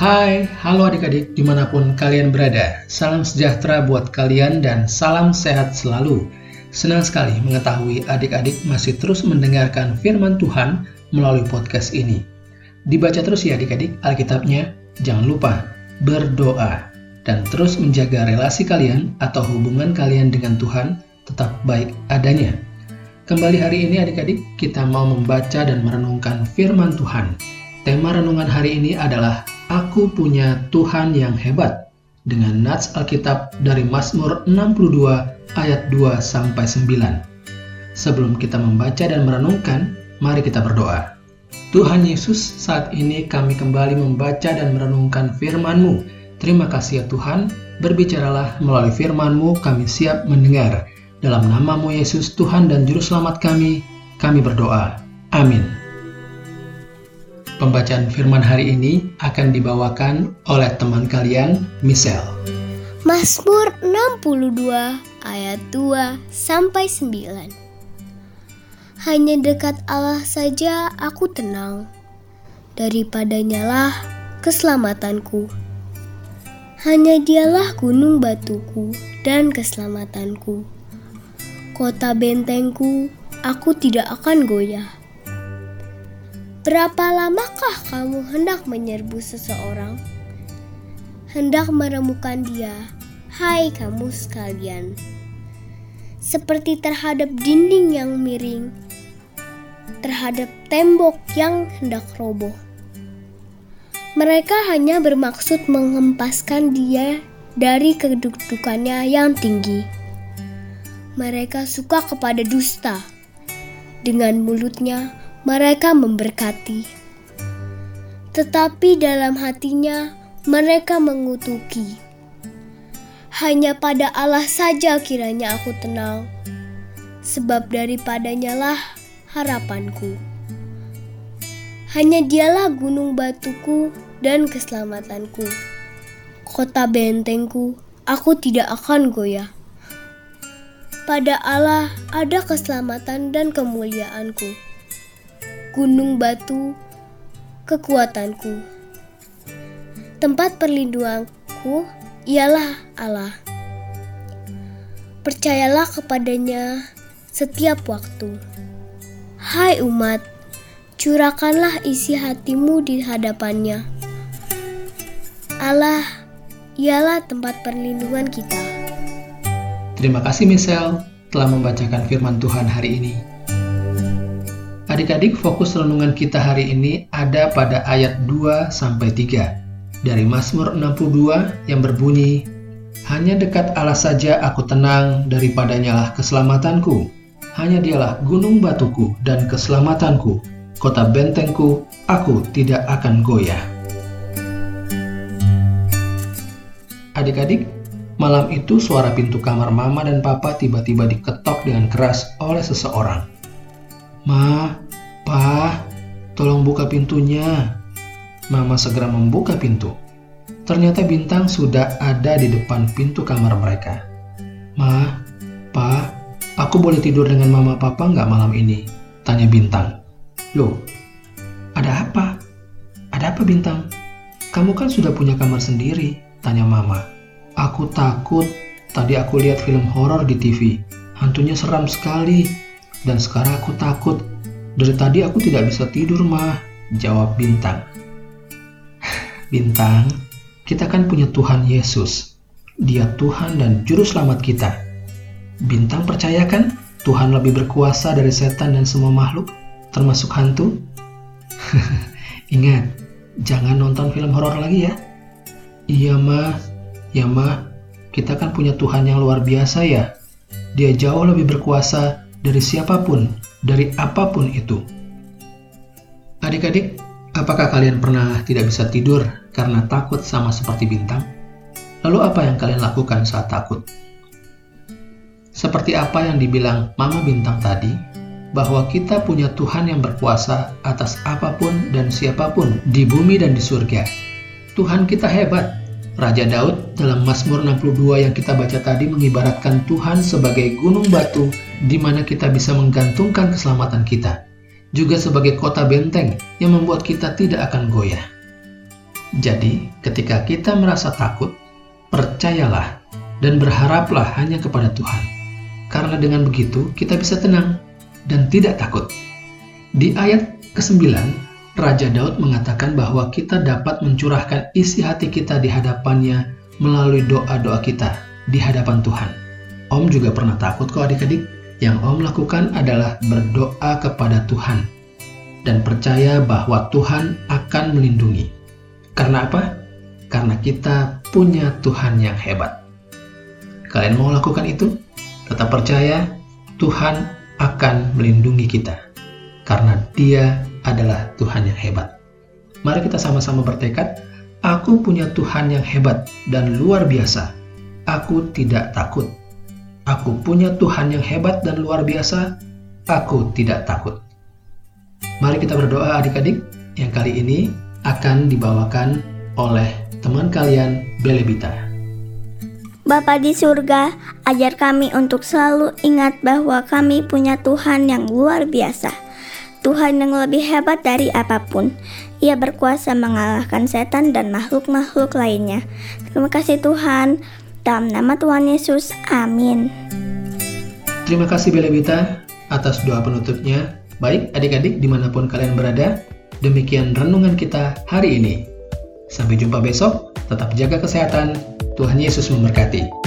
Hai, halo adik-adik di mana pun kalian berada. Salam sejahtera buat kalian dan salam sehat selalu. Senang sekali mengetahui adik-adik masih terus mendengarkan firman Tuhan melalui podcast ini. Dibaca terus ya adik-adik Alkitabnya. Jangan lupa berdoa dan terus menjaga relasi kalian atau hubungan kalian dengan Tuhan tetap baik adanya. Kembali hari ini adik-adik kita mau membaca dan merenungkan firman Tuhan. Tema renungan hari ini adalah Aku punya Tuhan yang hebat dengan nats Alkitab dari Mazmur 62 ayat 2 sampai 9. Sebelum kita membaca dan merenungkan, mari kita berdoa. Tuhan Yesus, saat ini kami kembali membaca dan merenungkan firman-Mu. Terima kasih ya Tuhan, berbicaralah melalui firman-Mu, kami siap mendengar. Dalam namamu Yesus, Tuhan dan Juru Selamat kami, kami berdoa. Amin. Pembacaan firman hari ini akan dibawakan oleh teman kalian, Michelle. Mazmur 62 ayat 2 sampai 9. Hanya dekat Allah saja aku tenang. Daripadanya lah keselamatanku. Hanya dialah gunung batuku dan keselamatanku. Kota bentengku, aku tidak akan goyah. Berapa lamakah kamu hendak menyerbu seseorang? Hendak meremukan dia, hai kamu sekalian. Seperti terhadap dinding yang miring, terhadap tembok yang hendak roboh. Mereka hanya bermaksud menghempaskan dia dari kedudukannya yang tinggi. Mereka suka kepada dusta. Dengan mulutnya, mereka memberkati, tetapi dalam hatinya mereka mengutuki. Hanya pada Allah saja kiranya aku tenang, sebab daripadanya lah harapanku. Hanya dialah gunung batuku dan keselamatanku. Kota bentengku, aku tidak akan goyah. Pada Allah ada keselamatan dan kemuliaanku gunung batu, kekuatanku. Tempat perlindunganku ialah Allah. Percayalah kepadanya setiap waktu. Hai umat, curahkanlah isi hatimu di hadapannya. Allah ialah tempat perlindungan kita. Terima kasih Michelle telah membacakan firman Tuhan hari ini. Adik-adik, fokus renungan kita hari ini ada pada ayat 2 sampai 3 dari Mazmur 62 yang berbunyi, "Hanya dekat Allah saja aku tenang, daripadanya lah keselamatanku. Hanya dialah gunung batuku dan keselamatanku, kota bentengku, aku tidak akan goyah." Adik-adik, malam itu suara pintu kamar mama dan papa tiba-tiba diketok dengan keras oleh seseorang. Ma, Pa, tolong buka pintunya. Mama segera membuka pintu. Ternyata Bintang sudah ada di depan pintu kamar mereka. Ma, Pa, aku boleh tidur dengan mama papa nggak malam ini? Tanya Bintang. Loh, ada apa? Ada apa Bintang? Kamu kan sudah punya kamar sendiri, tanya mama. Aku takut, tadi aku lihat film horor di TV. Hantunya seram sekali. Dan sekarang aku takut. Dari tadi aku tidak bisa tidur, mah. Jawab Bintang. Bintang, kita kan punya Tuhan Yesus. Dia Tuhan dan Juru Selamat kita. Bintang percaya kan Tuhan lebih berkuasa dari setan dan semua makhluk, termasuk hantu? Ingat, jangan nonton film horor lagi ya. Iya, mah. Ya, mah. Kita kan punya Tuhan yang luar biasa ya. Dia jauh lebih berkuasa dari siapa pun, dari apa pun itu. Adik-adik, apakah kalian pernah tidak bisa tidur karena takut sama seperti bintang? Lalu apa yang kalian lakukan saat takut? Seperti apa yang dibilang Mama Bintang tadi, bahwa kita punya Tuhan yang berkuasa atas apa pun dan siapa pun di bumi dan di surga. Tuhan kita hebat, Raja Daud dalam Mazmur 62 yang kita baca tadi mengibaratkan Tuhan sebagai gunung batu di mana kita bisa menggantungkan keselamatan kita, juga sebagai kota benteng yang membuat kita tidak akan goyah. Jadi, ketika kita merasa takut, percayalah dan berharaplah hanya kepada Tuhan. Karena dengan begitu kita bisa tenang dan tidak takut. Di ayat ke-9, Raja Daud mengatakan bahwa kita dapat mencurahkan isi hati kita di hadapannya melalui doa-doa kita di hadapan Tuhan. Om juga pernah takut kok adik-adik? Yang Om lakukan adalah berdoa kepada Tuhan dan percaya bahwa Tuhan akan melindungi. Karena apa? Karena kita punya Tuhan yang hebat. Kalian mau lakukan itu? Tetap percaya Tuhan akan melindungi kita. Karena dia adalah Tuhan yang hebat. Mari kita sama-sama bertekad, aku punya Tuhan yang hebat dan luar biasa. Aku tidak takut. Aku punya Tuhan yang hebat dan luar biasa. Aku tidak takut. Mari kita berdoa adik-adik yang kali ini akan dibawakan oleh teman kalian Belebita. Bapa di surga, ajar kami untuk selalu ingat bahwa kami punya Tuhan yang luar biasa. Tuhan yang lebih hebat dari apa pun. Ia berkuasa mengalahkan setan dan makhluk-makhluk lainnya. Terima kasih Tuhan. Dalam nama Tuhan Yesus, amin. Terima kasih Belebita atas doa penutupnya. Baik adik-adik di mana pun kalian berada, Demikian renungan kita hari ini. Sampai jumpa besok, tetap jaga kesehatan. Tuhan Yesus memberkati.